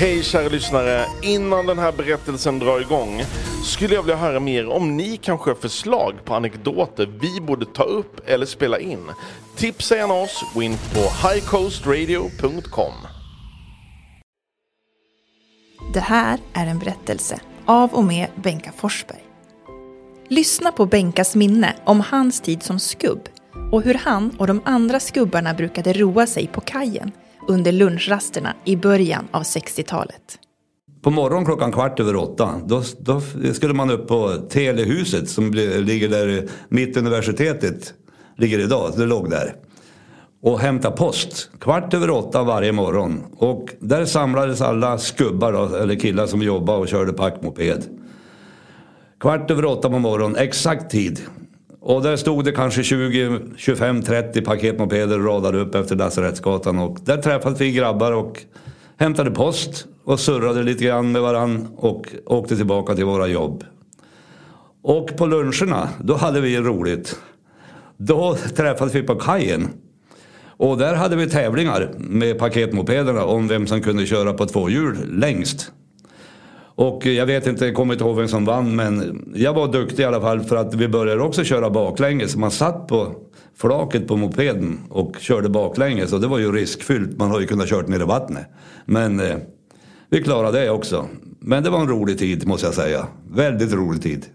Hej kära lyssnare! Innan den här berättelsen drar igång skulle jag vilja höra mer om ni kanske har förslag på anekdoter vi borde ta upp eller spela in. Tipsa gärna oss, gå in på highcoastradio.com. Det här är en berättelse av och med Benka Forsberg. Lyssna på Benkas minne om hans tid som skubb och hur han och de andra skubbarna brukade roa sig på kajen under lunchrasterna i början av 60-talet. På morgonen klockan kvart över åtta, då, då skulle man upp på Telehuset som ligger där Mittuniversitetet ligger idag. Det låg där. Och hämta post. Kvart över åtta varje morgon. Och där samlades alla skubbar, då, eller killar som jobbade och körde packmoped. Kvart över åtta på morgonen, exakt tid. Och där stod det kanske 20, 25, 30 paketmopeder radade upp efter Lasarettsgatan. Och där träffade vi grabbar och hämtade post och surrade lite grann med varann och åkte tillbaka till våra jobb. Och på luncherna, då hade vi roligt. Då träffades vi på kajen. Och där hade vi tävlingar med paketmopederna om vem som kunde köra på två hjul längst. Och jag vet inte, jag kommer inte ihåg vem som vann men jag var duktig i alla fall för att vi började också köra baklänges. Man satt på flaket på mopeden och körde baklänges och det var ju riskfyllt. Man har ju kunnat kört ner i vattnet. Men eh, vi klarade det också. Men det var en rolig tid måste jag säga. Väldigt rolig tid.